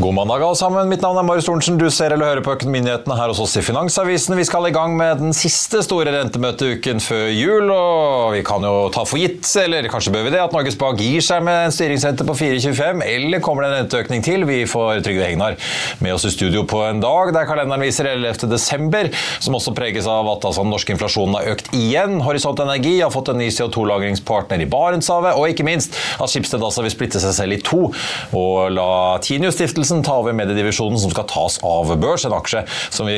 God mandag alle sammen. Mitt navn er Marius Thorensen. Du ser eller hører på Økonominyhetene her hos oss i Finansavisen. Vi skal i gang med den siste store rentemøteuken før jul. Og vi kan jo ta for gitt, eller kanskje bør vi det, at Norges Bank gir seg med en styringsrente på 4,25. Eller kommer det en renteøkning til? Vi får Trygve Hegnar med oss i studio på en dag der kalenderen viser 11. desember, som også preges av at altså, den norske inflasjonen har økt igjen. Horisont Energi har fått en ny CO2-lagringspartner i Barentshavet, og ikke minst at Schibsted altså vil splitte seg selv i to og la Tinius-stiftelsen Stiftelsen tar over mediedivisjonen som skal tas av børs. En aksje vi,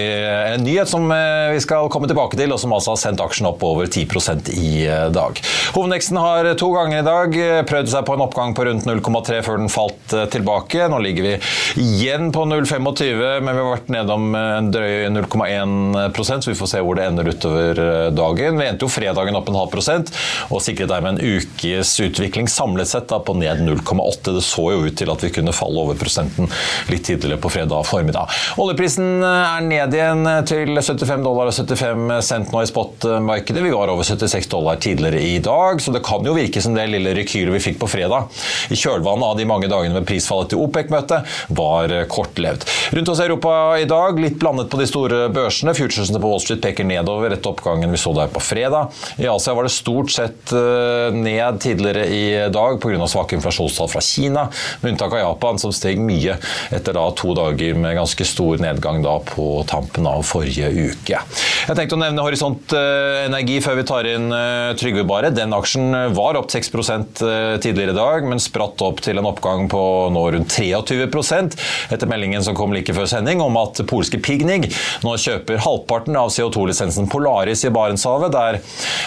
en nyhet som eh, vi skal komme tilbake til, og som altså har sendt aksjen opp over 10% i eh, dag. Hovedveksten har to ganger i dag eh, prøvd seg på en oppgang på rundt 0,3 før den falt tilbake. Nå ligger vi igjen på 0,25, men vi har vært nedom en drøy 0,1% så vi får se hvor det ender utover dagen. Vi endte jo fredagen opp en halv prosent, og sikret dermed en ukes utvikling samlet sett da, på ned 0,8. Det så jo ut til at vi kunne falle over prosenten litt tidligere på fredag formiddag. Oljeprisen eh, er ned igjen til 75 dollar og 75 cent nå i spotmarkedet. Vi var over 76 dollar tidligere i dag, så det kan jo virke som det lille rekylet vi fikk på fredag i kjølvannet av de mange dagene med prisfallet til OPEC-møtet, var kortlevd. Rundt oss i Europa i dag, litt blandet på de store børsene. Futuresene på Wall Street peker nedover etter oppgangen vi så der på fredag. I Asia var det stort sett eh, ned tidligere i dag pga. svake inflasjonstall fra Kina, med unntak av Japan, som steg mye etter da to dager med ganske stor nedgang da på tampen av forrige uke. Jeg tenkte å nevne Horisont eh, Energi før vi tar inn eh, Trygve Bare. Den aksjen var opp 6 eh, tidligere i dag, men spratt opp til en oppgang på nå rundt 23% etter meldingen som kom like før sending om at polske Pignig nå kjøper halvparten av CO2-lisensen Polaris i Barentshavet, der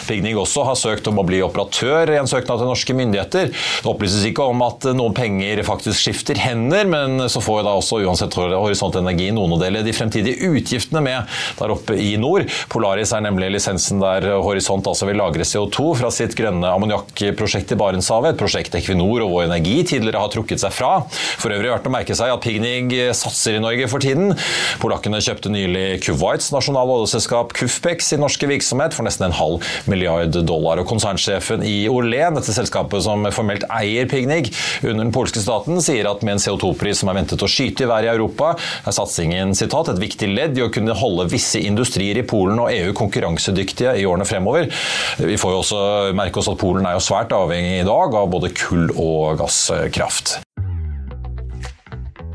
Pignig også har søkt om å bli operatør i en søknad til norske myndigheter. Det opplyses ikke om at noen penger faktisk skifter hender, men så får da også uansett Horisont Energi noen å dele de fremtidige utgiftene med der oppe i nord. Polaris er nemlig lisensen der Horisont altså vil lagre CO2 fra sitt grønne ammoniakkprosjekt i Barentshavet, et prosjekt Equinor og Vår Energi tidligere har trukket seg fra. For øvrig verdt å merke seg at Pignig satser i Norge for tiden. Polakkene kjøpte nylig Kuwaits nasjonale oljeselskap Kufpex i norske virksomhet for nesten en halv milliard dollar. Og konsernsjefen i Orlen, dette selskapet som formelt eier Pignig under den polske staten, sier at med en CO2-pris som er ventet å skyte i været i Europa, er satsingen citat, et viktig ledd i å kunne holde visse industrier i Polen og EU konkurransedyktige i årene fremover. Vi får jo også merke oss at Polen er jo svært avhengig i dag av både kull og gasskraft.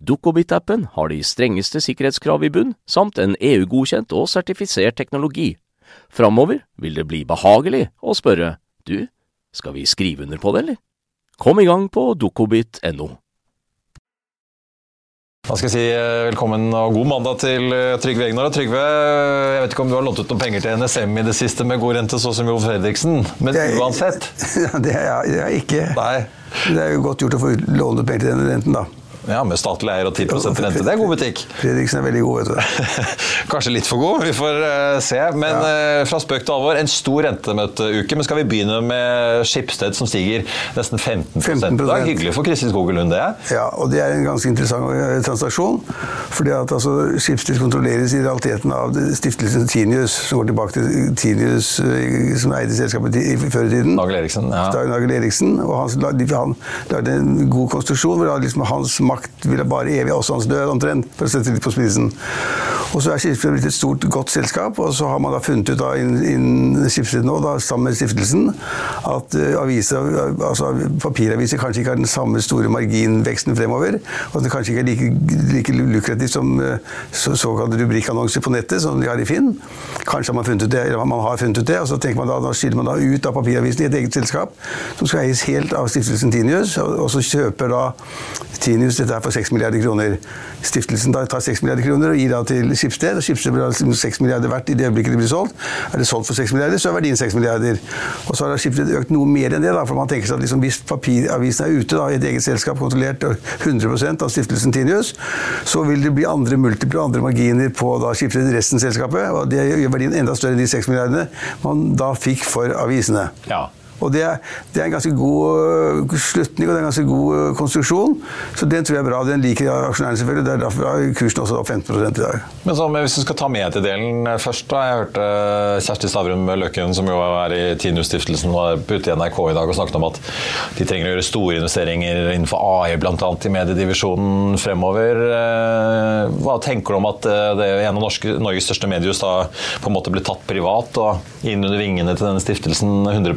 Dukkobit-appen har de strengeste sikkerhetskrav i bunn, samt en EU-godkjent og sertifisert teknologi. Framover vil det bli behagelig å spørre du, skal vi skrive under på det, eller? Kom i gang på dukkobit.no. Da skal jeg si eh, velkommen og god mandag til eh, Trygve Egnar. Trygve, jeg vet ikke om du har lånt ut noen penger til NSM i det siste med god rente, sånn som Jo Fredriksen, men det, uansett? Det er jeg ikke. Nei. Det er jo godt gjort å få låne penger til denne renten, da. Ja, Med statlig eier og 10% rente. Det er god butikk. Fredriksen er veldig god, vet du. Kanskje litt for god, vi får uh, se. Men ja. uh, fra spøk til alvor, en stor rentemøteuke. Men skal vi begynne med Skipsted, som stiger nesten 15, 15 Det er Hyggelig for Kristin Skogen Lund, det. Ja, og det er en ganske interessant uh, transaksjon. fordi at altså, Skipsted kontrolleres i realiteten av stiftelsen Tinius, som går tilbake til Tinius, som eide selskapet i tiden. Nagel Eriksen. ja. Nagel Eriksen, og han, han lagde en god konstruksjon hvor liksom hans makt makt ville bare evig også hans død, omtrent, for å sette litt på spissen. Og så er Skipsfjord blitt et stort, godt selskap, og så har man da funnet ut da, innen Skipsted nå, da, sammen med stiftelsen, at uh, aviser, altså, papiraviser kanskje ikke har den samme store marginveksten fremover. Og at det kanskje ikke er like, like lukrativt som uh, så, såkalte rubrikkannonser på nettet, som de har i Finn. Kanskje har man funnet ut det, eller man har funnet ut det, og så tenker man da, da skiller man da ut av papiravisen i et eget selskap, som skal eies helt av stiftelsen Tinius, og, og så kjøper da Tinius dette er for 6 milliarder kroner. Stiftelsen tar 6 milliarder kroner og gir da til Skipsted. og Skipsted blir altså 6 milliarder verdt i det øyeblikket det blir solgt. Er det solgt for 6 milliarder, så er verdien 6 milliarder. Og så har Skipsted økt noe mer enn det. da, for man tenker seg at liksom, Hvis papiravisen er ute da, i et eget selskap kontrollert 100% av stiftelsen Tinius, så vil det bli andre multiple og andre marginer på da Skipsted resten av selskapet. og Det gjør verdien enda større enn de 6 milliardene man da fikk for avisene. Ja. Og det er, det er, en ganske god uh, slutning og det er en ganske god uh, konstruksjon. Så den tror jeg er bra. Den liker aksjonærene selvfølgelig. Det er derfor er kursen også opp 15 i dag. Men så, Hvis du skal ta mediedelen uh, først. da, Jeg hørte Kjersti Stavrum Løkken, som jo er i Tinius-stiftelsen, var ute i NRK i dag og snakket om at de trenger å gjøre store investeringer innenfor AI, bl.a. i mediedivisjonen fremover. Hva tenker du om at det er en av norske, Norges største mediehus da på en måte blir tatt privat og inn under vingene til denne stiftelsen 100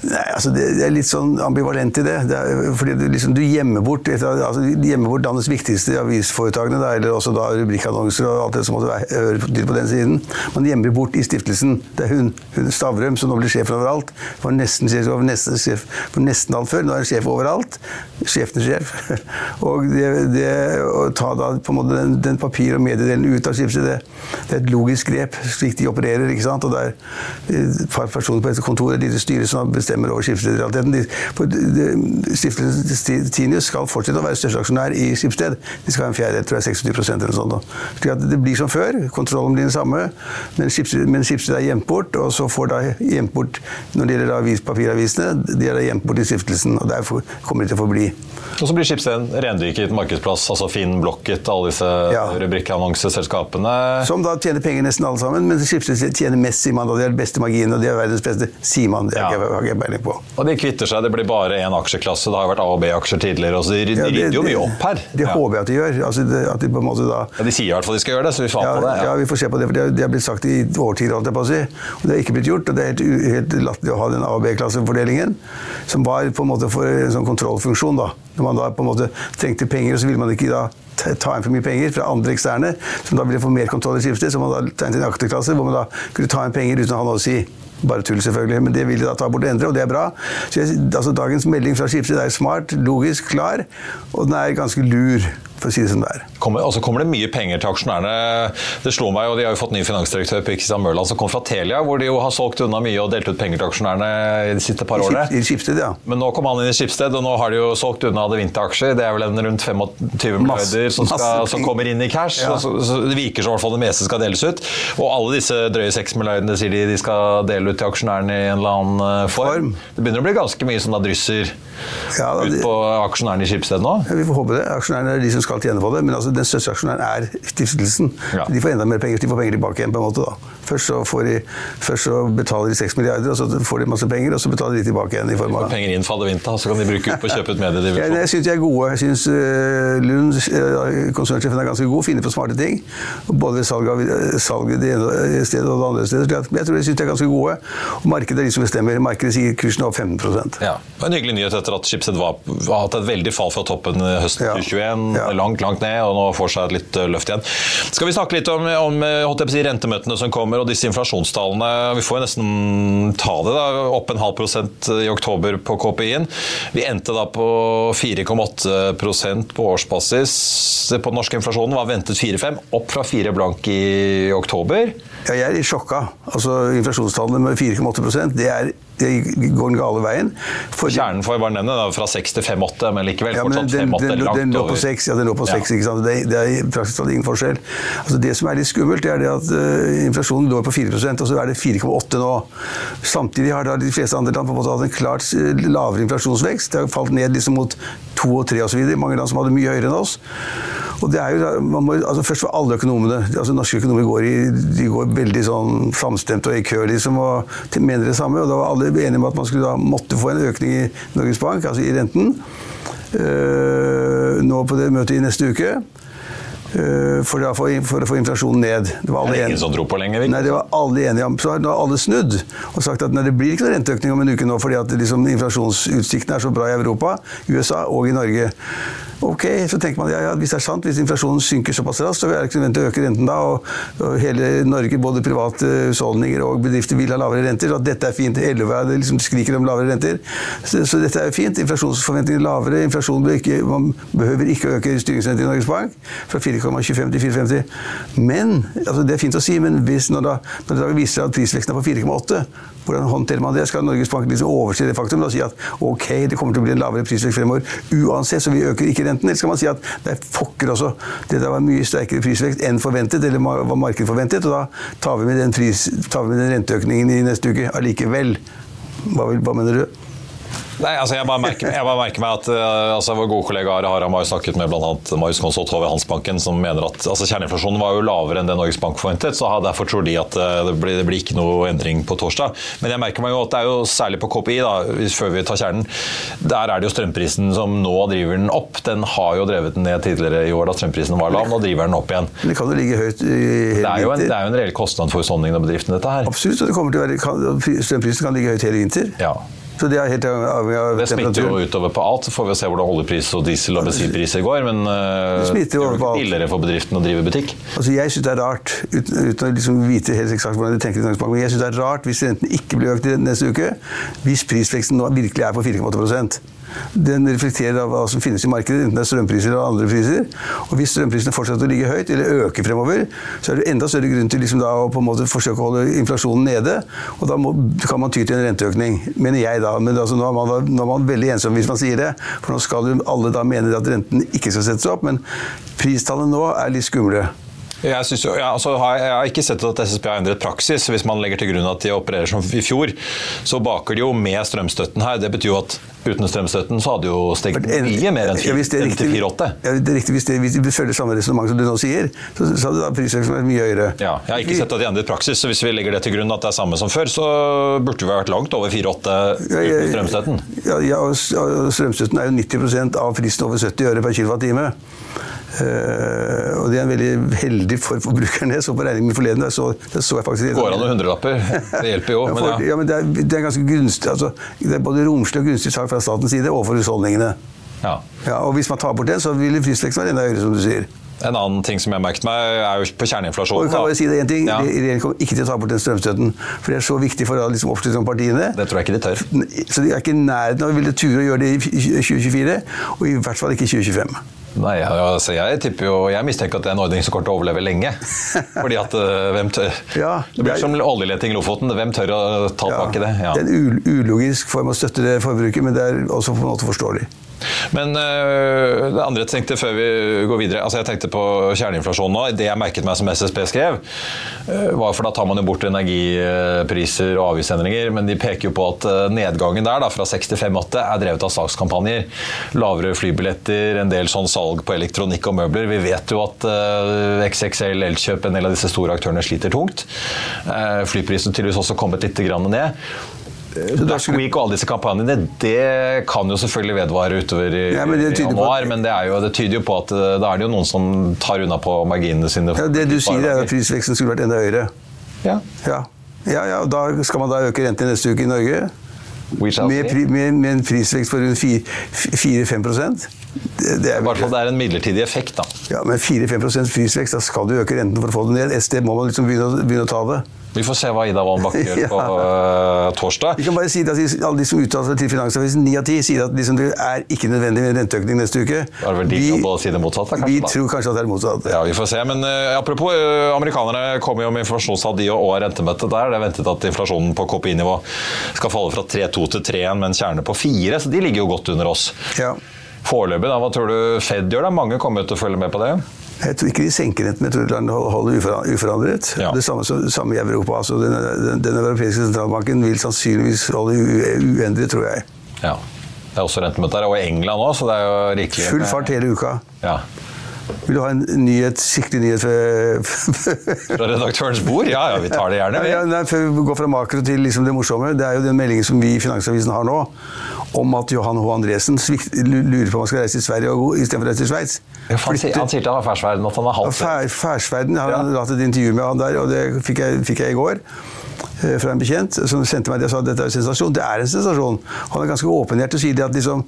Nei, altså det, det, er litt sånn ambivalent i det. det er, fordi du, liksom, du gjemmer bort, et, altså, gjemmer bort landets viktigste avisforetakene, da, eller også da rubrikkannonser og alt det som måtte høre til på den siden. Man gjemmer bort i stiftelsen. Det er hun, hun Stavrum som nå blir sjef overalt. Var nesten sjef var nesten, sjef for nesten alt før. Nå er hun sjef overalt. Sjefens sjef. Og det, det, å ta da på en måte den, den papir- og mediedelen ut av stiftelsen, det, det, er et logisk grep, slik de opererer. ikke sant? Og det er et par personer på dette kontoret, de styre som har bestemmer over Skipsted i realiteten. Stiftelsen Tinius skal fortsette å være største aksjonær i Skipsted. De skal ha en fjerdedel, tror jeg 26 eller noe sånt. At det blir som før. Kontrollen blir den samme, men Skipsted, men Skipsted er gjemt bort. Og så får da gjemt bort når det gjelder avis, papiravisene, de er da gjemt bort i stiftelsen. Og der kommer de til å forbli. Og så blir Skipsted en rendyrket markedsplass, altså Finn, Blocket, alle disse ja. rubrikkannonseselskapene. Som da tjener penger nesten alle sammen, men Skipsted tjener mest, sier man. Og de har beste marginen, og de er verdens beste, sier man. Det har ja. ikke peiling på. Og de kvitter seg, det blir bare én aksjeklasse. Det har jo vært A- og B-aksjer tidligere. så De, rydder ja, jo mye opp her. Det ja. håper jeg at de gjør. Altså, det, at de på en måte da... Ja, De sier i hvert fall de skal gjøre det, så vi får ja, på det. Ja. vi får se på det. for Det, det har blitt sagt i årtier, holdt jeg på å si. Og det har ikke blitt gjort. Og det er helt, helt latterlig å ha den A- og B-klassefordelingen, som var på en måte for en sånn kontrollfunksjon. da. Når man da på en måte trengte penger, og så ville man ikke da ta inn for mye penger fra andre eksterne, som da ville få mer kontroll i skiftet, så man da tegnet en akterklasse hvor man da kunne ta inn penger uten å ha noe å si. Bare tull, selvfølgelig, men det vil de da ta bort og endre, og det er bra. Jeg, altså, Dagens melding fra Skipsted er smart, logisk, klar, og den er ganske lur for å si det som det er. Kommer, altså kommer det mye penger til aksjonærene? Det slo meg, og De har jo fått ny finansdirektør på Kristian Mørland som kom fra Telia, hvor de jo har solgt unna mye og delt ut penger til aksjonærene i de siste par årene. I Skipsted, ja. Men nå kom han inn i Skipsted, og nå har de jo solgt unna Adevinta-aksjer. Det er vel en rundt 25 milliarder som, som, kommer inn i cash. Ja. Så, så, Det virker som det meste skal deles ut. Og alle disse drøye 6 milliardene sier de de skal dele ut til aksjonærene i en eller annen form. form. Det begynner å bli ganske mye som da drysser ja, da, ut på aksjonærene i Skipsted nå? Vi får håpe det. Aksjonærene er de som skal tjene på det. Men altså, den største aksjonæren er stiftelsen. Ja. De får enda mer penger. De får penger tilbake igjen. på en måte da. Først så, de, først så betaler de 6 milliarder, og så får de masse penger, og så betaler de tilbake igjen. i form av... Penger inn vinter, så kan de bruke ut på å kjøpe ut mediedivisjon. ja, jeg syns de er gode. Jeg syns uh, Lund, uh, konsernsjefen, er ganske god. Finner på smarte ting. Både ved salg av salg det ene stedet og det andre stedet. Men jeg tror de syns de er ganske gode. Og markedet er de som bestemmer. Markedet sier kursen er opp 15 ja. og En hyggelig nyhet etter at Schibsted har hatt et veldig fall fra toppen høsten ja. 2021. Ja. Langt, langt ned, og nå får seg et litt løft igjen. Skal vi snakke litt om, om rentemøtene som kommer, og disse inflasjonstallene? Vi får jo nesten ta det. da, Opp en halv prosent i oktober på KPI-en. Vi endte da på 4,8% på årsbasis. På den norske inflasjonen var ventet 4,5, opp fra 4 blank i oktober. Ja, jeg er litt sjokka. Altså, Inflasjonstallene med 4,8% det er det går den gale veien. For Kjernen får jeg bare nevne, da, fra 6 til 5-8, men likevel ja, men fortsatt den, 5-8 den, langt den lå på over. 6, ja, den lå på 6, ikke sant? Det, det er i praksis talt ingen forskjell. Altså, det som er litt skummelt, det er det at uh, inflasjonen lå på 4% og så er det 4,8 nå. Samtidig har da de fleste andre land på en måte hatt en klart eh, lavere inflasjonsvekst. Det har falt ned liksom mot 2 og 3 osv. Mange land som hadde mye høyere enn oss. Og det er jo, man må, altså Først for alle økonomene. altså Norske økonomer går, i, de går veldig sånn samstemt og i kø liksom, og mener det samme. og Da var alle enige om at man skulle da måtte få en økning i Norges Bank, altså i renten. Uh, nå på det møtet i neste uke. eh, for, da, for, for å få inflasjonen ned. Det var Det alle enige- ingen som dro på lenger. Nei, det var alle enige om. Så har nå alle snudd og sagt at nei, det blir ikke noen renteøkning om en uke nå, fordi at liksom, inflasjonsutsiktene er så bra i Europa, USA og i Norge. Ok, så tenker man ja, ja, hvis det er sant, hvis inflasjonen synker såpass raskt, så er det ikke nødvendig å øke renten da, og, og hele Norge, både private husholdninger og bedrifter vil ha lavere renter, og at dette er fint. LO liksom skriker om lavere renter. Så, så dette er jo fint. Inflasjonsforventningene er lavere. Inflasjonen bør ikke, man behøver ikke øke styringsrenten i Norges Bank fra 4,25 til 4,50. Men, altså det er fint å si, men hvis når, da, når det da viser seg at prisveksten er på 4,8, hvordan håndterer man det? Skal Norges Bank liksom overse det faktum og si at ok, det kommer til å bli en lavere prisvekst fremover uansett, så vi øker ikke renten? Eller skal man si at det er fokker også, det der var mye sterkere prisvekst enn forventet, eller var markedet forventet, og da tar vi med den, pris, tar vi med den renteøkningen i neste uke allikevel? Hva, vil, hva mener du? Nei, altså jeg, bare merker, jeg bare merker meg at eh, altså vår gode kollega Are Haram har jo snakket med bl.a. Marius Konsult HV Handelsbanken, som mener at altså kjerneinflasjonen var jo lavere enn det Norges Bank forventet. så Derfor tror de at eh, det blir, det blir ikke noe endring på torsdag. Men jeg merker meg jo at det er jo særlig på KPI, da, hvis- før vi tar kjernen, der er det jo strømprisen som nå driver den opp. Den har jo drevet den ned tidligere i år da strømprisen var lav. Nå driver den opp igjen. Men det kan jo ligge høyt i hele Det er jo en, vinter. det er jo en reell kostnad for husholdningene og bedriftene, dette her. Absolutt, og det kommer til å være, kan, strømprisen kan ligge høyt hele vinter. Ja. Så det er helt avhengig av Det smitter jo utover på alt. Så får vi se hvordan oljepris og diesel- og bensinpriser går. Men eh, Det det er jo ikke billigere for bedriften å drive butikk. Altså Jeg syns det er rart, uten, uten å liksom vite helt eksakt hvordan de tenker men jeg synes det er rart hvis renten ikke blir økt neste uke, hvis prisveksten nå virkelig er på 4,8 Den reflekterer av hva som finnes i markedet, enten det er strømpriser eller andre priser. Og hvis strømprisene fortsetter å ligge høyt, eller øker fremover, så er det enda større grunn til liksom å forsøke å holde inflasjonen nede. Og da må, kan man ty til en renteøkning, mener jeg da. Men altså, nå, er man, nå er man veldig ensom hvis man sier det, for nå skal alle da mene at renten ikke skal settes opp. Men pristallene nå er litt skumle. Jeg, synes jo, ja, altså, jeg, jeg har ikke sett at SSB har endret praksis. Hvis man legger til grunn at de opererer som i fjor, så baker de jo med strømstøtten her. Det betyr jo at uten strømstøtten så hadde jo steget mye mer enn Ja, det er 4 riktig- 4,8. Ja, det er riktig. Hvis, det, hvis de følger samme resonnement som du nå sier, så, så hadde da prisveksten vært mye høyere. Ja, jeg har ikke sett at de endret praksis, så hvis vi legger det til grunn at det er samme som før, så burde vi vært langt over 4,8 Ja, ja, uten strømstøtten. Ja, ja, og strømstøtten er jo 90% av prisen over 70 øre per kWt. Uh, og det er en veldig heldig for forbrukerne. Jeg så på regningen min forleden. Der så, der så jeg faktisk Går an noen hundrelapper. Det hjelper jo. Men ja. ja, men det er, det er ganske gunstig, altså, det er både romslig og gunstig sak fra statens side overfor husholdningene. Ja. Ja, og hvis man tar bort det, så vil prisveksten være enda høyere, som du sier. En annen ting som jeg har merket meg, er jo på Og kjerneinflasjonen. jeg kan bare si det en ting, Ja. Regjeringen kommer ikke til å ta bort den strømstøtten. For det er så viktig for liksom, oppslutningen om partiene. Det tror jeg ikke de tør. Så de er ikke i nærheten av å ville ture å gjøre det i 2024, og i hvert fall ikke i 2025. Nei, altså, jeg tipper jo, jeg mistenker at det er en ordning som kommer til å overleve lenge. Fordi at eh, hvem tør Ja, Det blir det er- som oljeleting i Lofoten. Hvem tør å ta tak i det? Ja. Det er en ulogisk form å støtte det forbruket, men det er også på en måte forståelig. Men øh, det andre jeg tenkte før vi går videre altså Jeg tenkte på kjerneinflasjon nå. Det jeg merket meg som SSB skrev, øh, var for da tar man jo bort energipriser og avgiftsendringer, men de peker jo på at øh, nedgangen der, da, fra 6 til 5-8, er drevet av sakskampanjer. Lavere flybilletter, en del sånn salg på elektronikk og møbler. Vi vet jo at øh, XXL Elkjøp, en del av disse store aktørene, sliter tungt. Uh, flyprisen tydeligvis også kommet litt grann ned. Black Week og alle disse kampanjene, det kan jo selvfølgelig vedvare utover i, Ja, men januar, men det, jo, det tyder jo på at eh, da er det jo noen som tar unna på marginene sine. Ja, det du sier, er at prisveksten skulle vært enda høyere. Ja. Ja. Ja, da skal man da øke renten neste uke i Norge? Med, med, med en prisvekst på rundt 4-5 det, det I er hvert fall det er en midlertidig effekt, da. Ja, men 4-5% prisvekst, da skal du øke renten for å få det ned. Et sted må man liksom begynne, å- begynne å ta det. Vi får se hva Ida Wolden Bakke gjør på uh, torsdag. Vi kan bare si at Alle de som uttaler seg til Finansavisen, ni av ti, sier at liksom, det er ikke nødvendig med renteøkning neste uke. Det er vel de vi, å si det motsatte, kanskje? Vi da. tror kanskje at det er motsatt. Ja, vi får se. Men uh, apropos, uh, amerikanerne kommer jo med informasjonstall de og er rentemøtet der. Det er ventet at inflasjonen på KPI-nivå skal falle fra 3,2 til 3,1 med en kjerne på 4, så de ligger jo godt under oss. Ja. Foreløpig, da, hva tror du Fed gjør? da? Mange kommer til å følge med på det? Jeg tror ikke de senker renten, jeg tror landet holder uforandret. Ja. Det samme, samme, i Europa. Altså, den, den, den, europeiske sentralbanken vil sannsynligvis holde uendret, tror jeg. Ja. Det er også rentemøte her, og i England òg, så det er jo rikelig Full fart hele uka. Ja. Vil du ha en nyhet, skikkelig nyhet Fra redaktørens bord? Ja, ja, vi tar det gjerne. Ja, nei, før vi går fra makro til liksom det morsomme. Det er jo den meldingen som vi i Finansavisen har nå, om at Johan H. Andresen lurer på om han skal reise til Sverige istedenfor å reise til Sveits. Ja, han, sier, til Affærsverden at han har halvt Affærsverden Færsverden har han hatt et intervju med han der, og det fikk jeg, fikk jeg i går fra en bekjent som sendte meg det og sa at dette er en sensasjon. Det er en sensasjon. Han er ganske åpenhjertig og sier at liksom,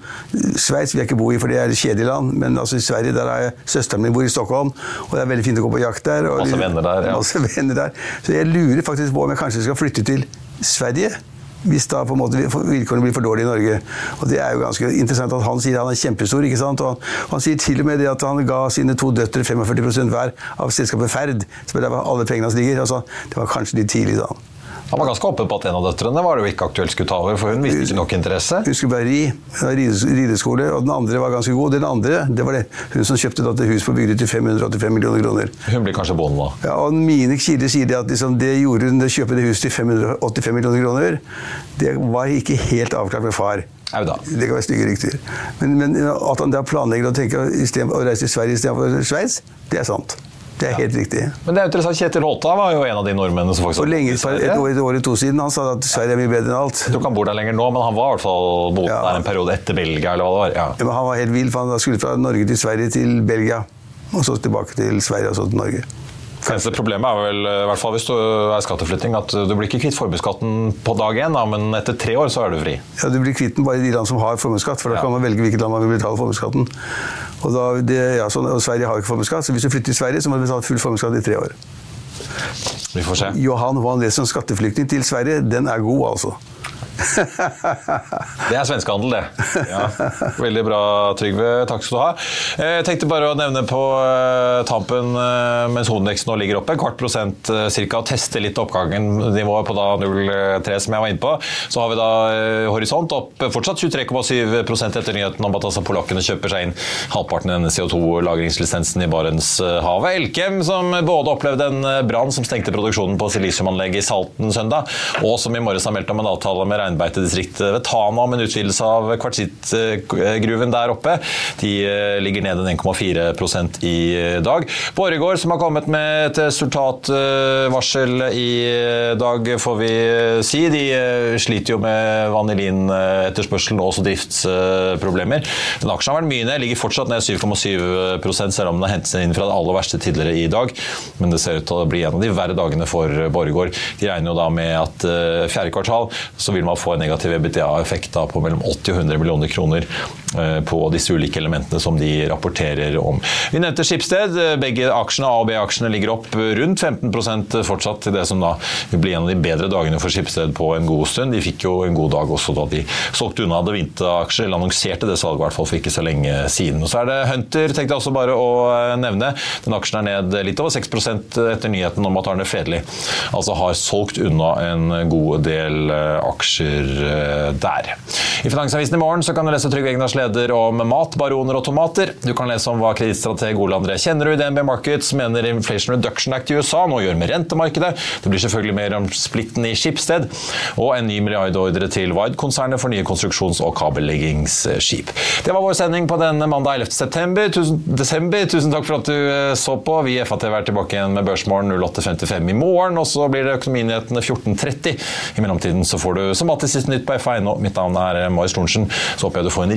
Sveits vil jeg ikke bo i, for det er kjedelig land. Men altså, i Sverige der er søsteren min bor i Stockholm, og det er veldig fint å gå på jakt der. Og, masse venner der, ja. Masse venner der. Så jeg lurer faktisk på om jeg kanskje skal flytte til Sverige hvis da på en måte vilkårene blir for dårlige i Norge. Og Det er jo ganske interessant at han sier han er kjempestor. ikke sant? Og han, han sier til og med det at han ga sine to døtre 45 hver av selskapet Ferd, som er der alle pengene hans ligger. Altså, det var kanskje litt tidlig, da. Han var ganske åpen på at en av døtrene var det jo ikke aktuelt skulle ta over, for hun viste ikke nok interesse. Hun skulle bare ri. Rideskole. Og den andre var ganske god. Den andre, det var det. hun som kjøpte da til hus på Bygdøy til 585 millioner kroner. Hun blir kanskje bonde, da. Ja, og mine kilder sier det at liksom, det gjorde hun, det kjøpte det huset til 585 millioner kroner, det var ikke helt avklart med far. Auda. Det kan være stygge rykter. Men, men, at han da planlegger å, tenke, å reise til Sverige istedenfor Sveits, det er sant. Det er helt riktig. Men det er interessant, Kjetil Holta var jo en av de nordmennene som faktisk For lenge, et år, et år eller to siden han sa at Sverige er mye bedre enn alt. Jeg tror ikke han bor der lenger nå, men han var i hvert fall bodd ja. der en periode etter Belgia. eller hva det var. Ja. Ja, men han var helt vill, for han skulle fra Norge til Sverige til Belgia. Og så tilbake til Sverige og så til Norge. Eneste problemet er vel, i hvert fall hvis du er skatteflytting, at du blir ikke kvitt formuesskatten på dag én, men etter tre år så er du fri. Ja, Du blir kvitt den bare i de land som har formuesskatt, for da ja. kan man velge hvilket land man vil betale formuesskatten. Og, ja, sånn, og Sverige har ikke formuesskatt, så hvis du flytter til Sverige, så må du betale full formuesskatt i tre år. Vi får se. Johan Juan Lesen skatteflyktning til Sverige, den er god, altså. det er svenskehandel, det. Ja. Veldig bra, Trygve. Takk skal du ha. Eh, jeg tenkte bare å nevne på eh, tampen, eh, mens hovedindeksen nå ligger oppe, kvart prosent ca. teste litt oppgangen. Nivået på da 0,3 som jeg var inne på. Så har vi da horisont opp fortsatt 23,7% etter nyheten om at altså polakkene kjøper seg inn halvparten av denne CO2-lagringslisensen i Barentshavet. Elkem, som både opplevde en brann som stengte produksjonen på silisiumanlegget i Salten søndag, og som i morges har meldt om en avtale med reinbeitedistriktet ved Tana med en utvidelse av kvartsittgruven der oppe. De ligger ned en 1,4% i dag. Borregaard, som har kommet med et resultatvarsel i dag, får vi si. De eh, sliter jo med vanillinetterspørselen og også driftsproblemer. Den aksjen har vært mye ned, ligger fortsatt ned 7,7 selv om den har hentet seg inn fra det aller verste tidligere i dag. Men det ser ut til å bli en av de verre dagene for Borregaard. De regner jo da med at eh, fjerde kvartal så vil man få en negativ EBITDA-effekt på mellom 80 og 100 millioner kroner på disse ulike elementene som de rapporterer om. Vi nevnte Skipsted. Begge aksjene, A og B-aksjene ligger opp rundt 15% fortsatt til det som da vil bli en av de bedre dagene for Skipsted på en god stund. De fikk jo en god dag også da de solgte unna Adevinta-aksjer, eller annonserte det salget i hvert fall for ikke så lenge siden. Og så er det Hunter, tenkte jeg også bare å eh, nevne. Den aksjen er ned litt over 6% etter nyheten om at Arne Fredli altså har solgt unna en god del aksjer aksjer eh, der. I Finansavisen i morgen så kan du lese Trygve Egnars leder om mat, baroner og tomater. Du kan lese om hva kredittstrateg Ole André Kjennerud i DNB Markets mener Inflation Reduction Act i USA nå gjør med rentemarkedet. Det blir selvfølgelig mer om splitten i Skipsted, og en ny milliardordre til Wide-konsernet for nye konstruksjons- og kabelleggingsskip. Det var vår sending på denne mandag 11. September. Tusen, desember. Tusen takk for at du eh, så på. Vi i FATV er tilbake igjen med Børsmorgen 08.55 i morgen, og så blir det Økonominyhetene 14.30. I mellomtiden så får du som alltid siste nytt på FA1 Mitt navn er Marius Lorentzen. Så håper jeg du får en